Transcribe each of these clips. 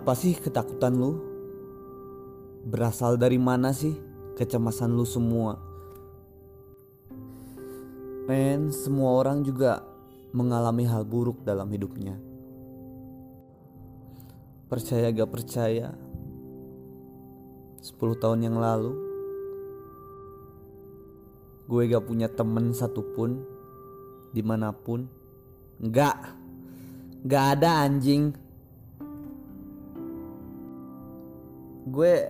Apa sih ketakutan lu? Berasal dari mana sih kecemasan lu semua? Men, semua orang juga mengalami hal buruk dalam hidupnya. Percaya gak percaya, 10 tahun yang lalu, gue gak punya temen satupun di mana pun. Gak, gak ada anjing. Gue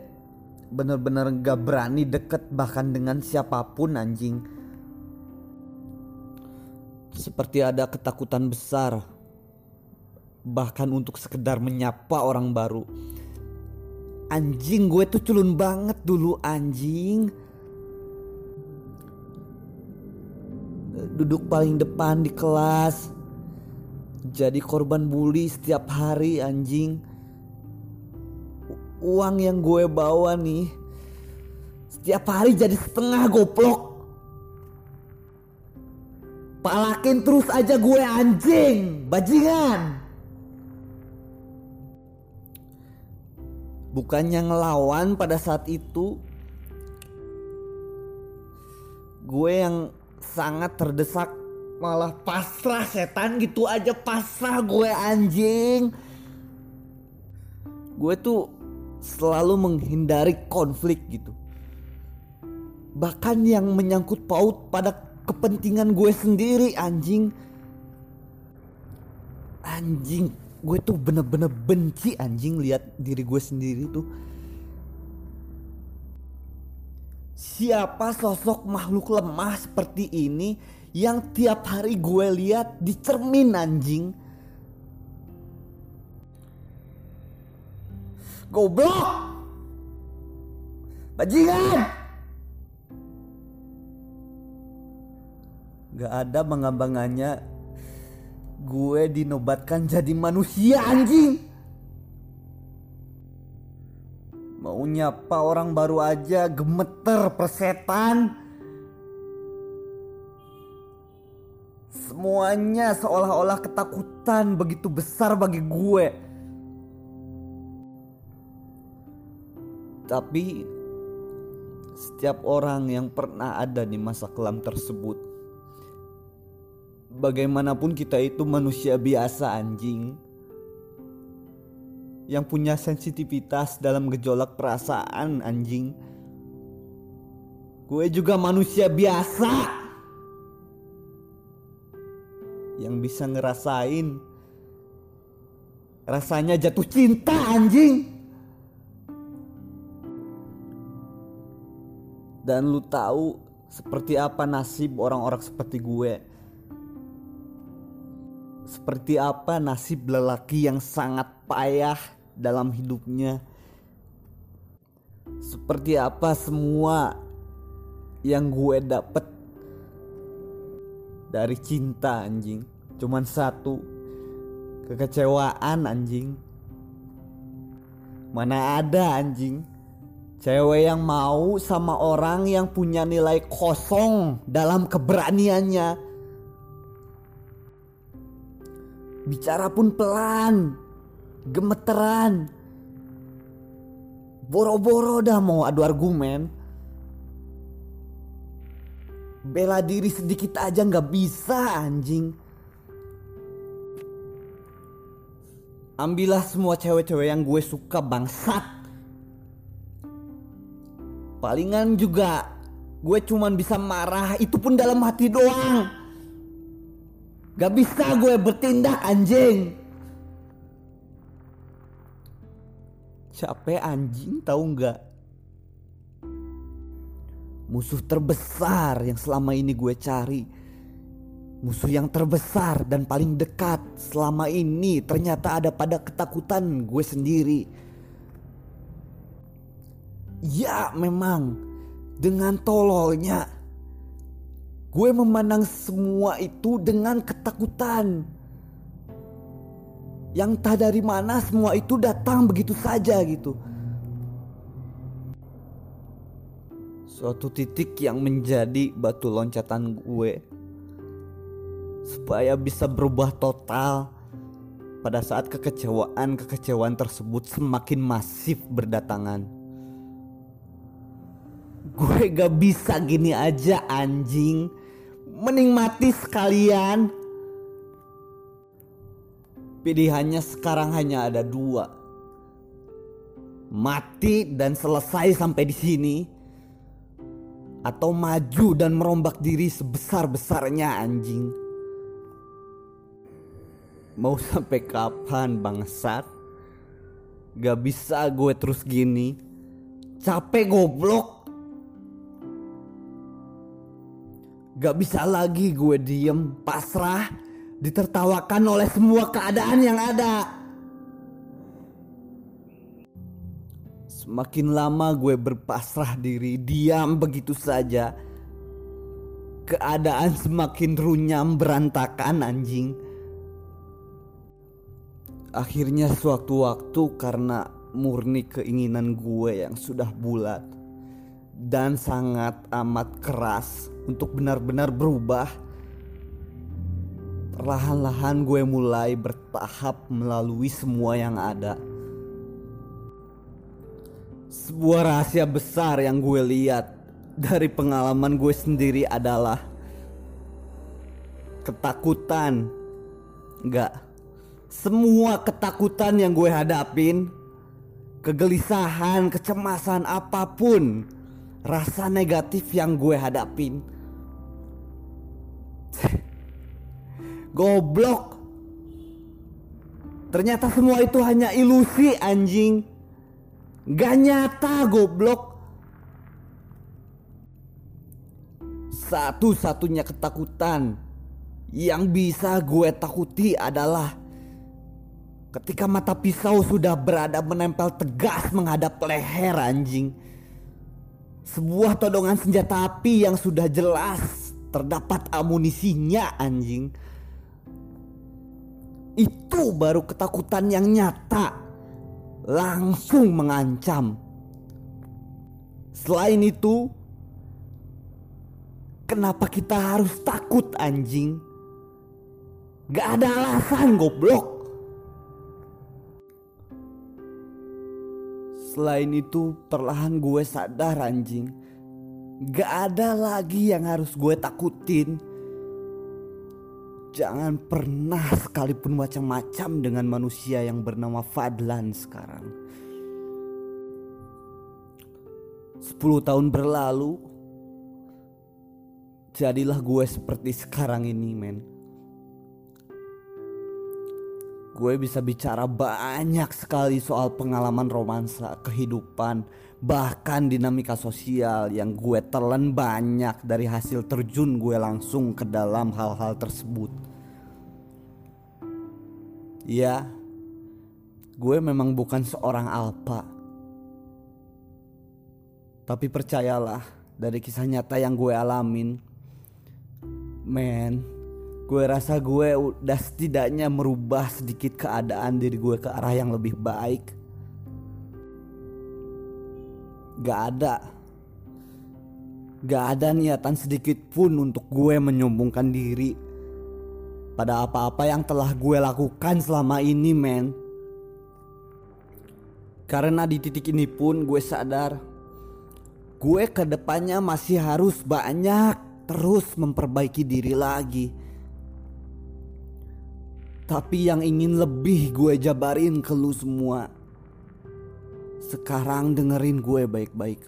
bener-bener gak berani deket bahkan dengan siapa pun anjing. Seperti ada ketakutan besar bahkan untuk sekedar menyapa orang baru. Anjing gue tuh culun banget dulu anjing. Duduk paling depan di kelas. Jadi korban bully setiap hari anjing. Uang yang gue bawa nih setiap hari jadi setengah goblok. Palakin terus aja gue anjing, bajingan. Bukannya ngelawan pada saat itu Gue yang sangat terdesak Malah pasrah setan gitu aja pasrah gue anjing Gue tuh selalu menghindari konflik gitu. Bahkan yang menyangkut paut pada kepentingan gue sendiri anjing. Anjing gue tuh bener-bener benci anjing lihat diri gue sendiri tuh. Siapa sosok makhluk lemah seperti ini yang tiap hari gue lihat di cermin anjing goblok. Bajingan. Gak ada mengambangannya gue dinobatkan jadi manusia anjing. Mau nyapa orang baru aja gemeter persetan. Semuanya seolah-olah ketakutan begitu besar bagi gue tapi setiap orang yang pernah ada di masa kelam tersebut bagaimanapun kita itu manusia biasa anjing yang punya sensitivitas dalam gejolak perasaan anjing gue juga manusia biasa yang bisa ngerasain rasanya jatuh cinta anjing dan lu tahu seperti apa nasib orang-orang seperti gue seperti apa nasib lelaki yang sangat payah dalam hidupnya. Seperti apa semua yang gue dapet dari cinta anjing. Cuman satu kekecewaan anjing. Mana ada anjing cewek yang mau sama orang yang punya nilai kosong dalam keberaniannya Bicara pun pelan, gemeteran. Boro-boro dah mau adu argumen. Bela diri sedikit aja nggak bisa anjing. Ambillah semua cewek-cewek yang gue suka bangsat. Palingan juga gue cuman bisa marah itu pun dalam hati doang. Gak bisa gue bertindak anjing. Capek anjing tahu nggak? Musuh terbesar yang selama ini gue cari. Musuh yang terbesar dan paling dekat selama ini ternyata ada pada ketakutan gue sendiri. Ya memang dengan tololnya Gue memandang semua itu dengan ketakutan. Yang tak dari mana semua itu datang begitu saja gitu. Suatu titik yang menjadi batu loncatan gue. Supaya bisa berubah total. pada saat kekecewaan-kekecewaan tersebut semakin masif berdatangan. Gue gak bisa gini aja anjing. Mending mati sekalian. Pilihannya sekarang hanya ada dua. Mati dan selesai sampai di sini. Atau maju dan merombak diri sebesar-besarnya anjing. Mau sampai kapan bangsat? Gak bisa gue terus gini. Capek goblok. Gak bisa lagi gue diem pasrah ditertawakan oleh semua keadaan yang ada. Semakin lama gue berpasrah diri, diam begitu saja. Keadaan semakin runyam berantakan anjing. Akhirnya sewaktu-waktu karena murni keinginan gue yang sudah bulat dan sangat amat keras untuk benar-benar berubah. Perlahan-lahan gue mulai bertahap melalui semua yang ada. Sebuah rahasia besar yang gue lihat dari pengalaman gue sendiri adalah ketakutan. Enggak semua ketakutan yang gue hadapin, kegelisahan, kecemasan apa pun, rasa negatif yang gue hadapin. Goblok. Ternyata semua itu hanya ilusi anjing. Gak nyata goblok. Satu-satunya ketakutan yang bisa gue takuti adalah Ketika mata pisau sudah berada menempel tegas menghadap leher anjing. Sebuah todongan senjata api yang sudah jelas terdapat amunisinya anjing. Itu baru ketakutan yang nyata. Langsung mengancam. Selain itu, kenapa kita harus takut anjing? Gak ada alasan goblok. Selain itu perlahan gue sadar anjing. Gak ada lagi yang harus gue takutin. Jangan pernah sekalipun macam-macam dengan manusia yang bernama Fadlan sekarang. Sepuluh tahun berlalu Jadilah gue seperti sekarang ini men gue bisa bicara banyak sekali soal pengalaman romansa, kehidupan, bahkan dinamika sosial yang gue telan banyak dari hasil terjun gue langsung ke dalam hal-hal tersebut. Ya, gue memang bukan seorang alpa. Tapi percayalah, dari kisah nyata yang gue alamin, men, gue rasa gue udah setidaknya merubah sedikit keadaan diri gue ke arah yang lebih baik. Gak ada, gak ada niatan sedikit pun untuk gue menyombongkan diri pada apa-apa yang telah gue lakukan selama ini, men. Karena di titik ini pun gue sadar gue ke depannya masih harus banyak terus memperbaiki diri lagi tapi yang ingin lebih gue jabarin ke lu semua Sekarang dengerin gue baik-baik.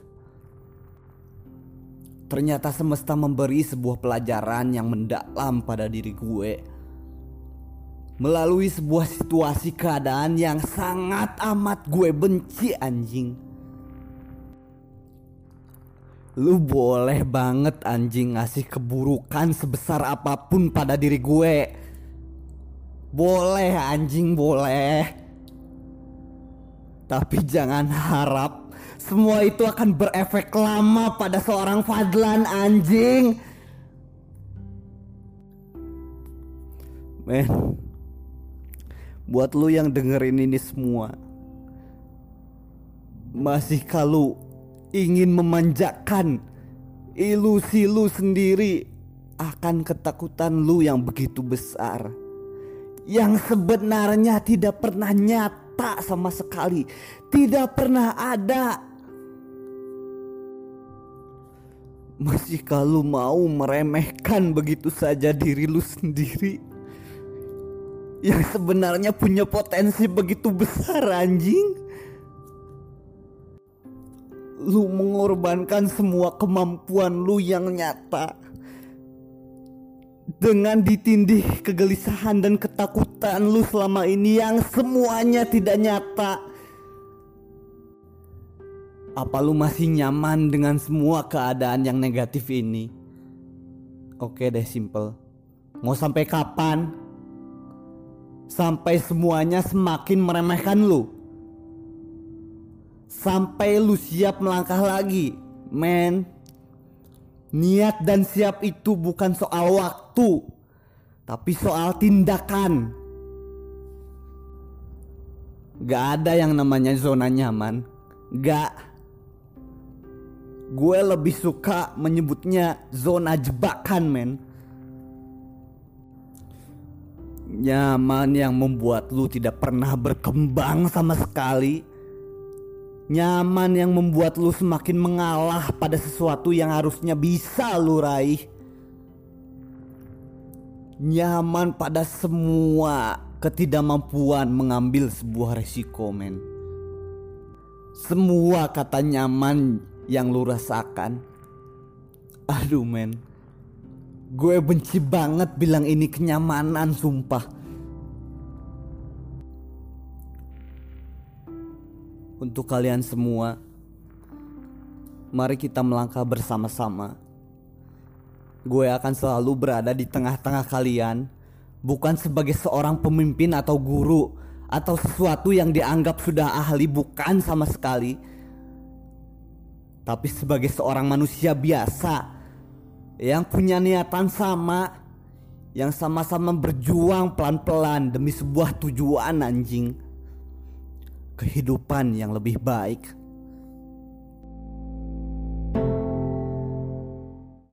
Ternyata semesta memberi sebuah pelajaran yang mendalam pada diri gue. Melalui sebuah situasi keadaan yang sangat amat gue benci anjing. Lu boleh banget anjing ngasih keburukan sebesar apa pun pada diri gue boleh anjing boleh. Tapi jangan harap Semua itu akan berefek lama pada seorang Fadlan anjing. Men Buat lu yang dengerin ini semua Masih kalau ingin memanjakan ilusi lu sendiri akan ketakutan lu yang begitu besar yang sebenarnya tidak pernah nyata sama sekali, tidak pernah ada. Masih kalau mau meremehkan begitu saja diri lu sendiri yang sebenarnya punya potensi begitu besar anjing. Lu mengorbankan semua kemampuan lu yang nyata dengan ditindih kegelisahan dan ketakutan lu selama ini yang semuanya tidak nyata. Apa lu masih nyaman dengan semua keadaan yang negatif ini? Oke deh simple. Mau sampai kapan? Sampai semuanya semakin meremehkan lu. Sampai lu siap melangkah lagi, men. Niat dan siap itu bukan soal waktu, tapi soal tindakan. Gak ada yang namanya zona nyaman. Gak. Gue lebih suka menyebutnya zona jebakan, men. Nyaman yang membuat lu tidak pernah berkembang sama sekali Nyaman yang membuat lu semakin mengalah pada sesuatu yang harusnya bisa lu raih. Nyaman pada semua ketidakmampuan mengambil sebuah resiko men. Semua kata nyaman yang lu rasakan. Aduh men. Gue benci banget bilang ini kenyamanan sumpah. untuk kalian semua. Mari kita melangkah bersama-sama. Gue akan selalu berada di tengah-tengah kalian, bukan sebagai seorang pemimpin atau guru atau sesuatu yang dianggap sudah ahli, bukan sama sekali, tapi sebagai seorang manusia biasa yang punya niatan sama, yang sama-sama berjuang pelan-pelan demi sebuah tujuan anjing kehidupan yang lebih baik.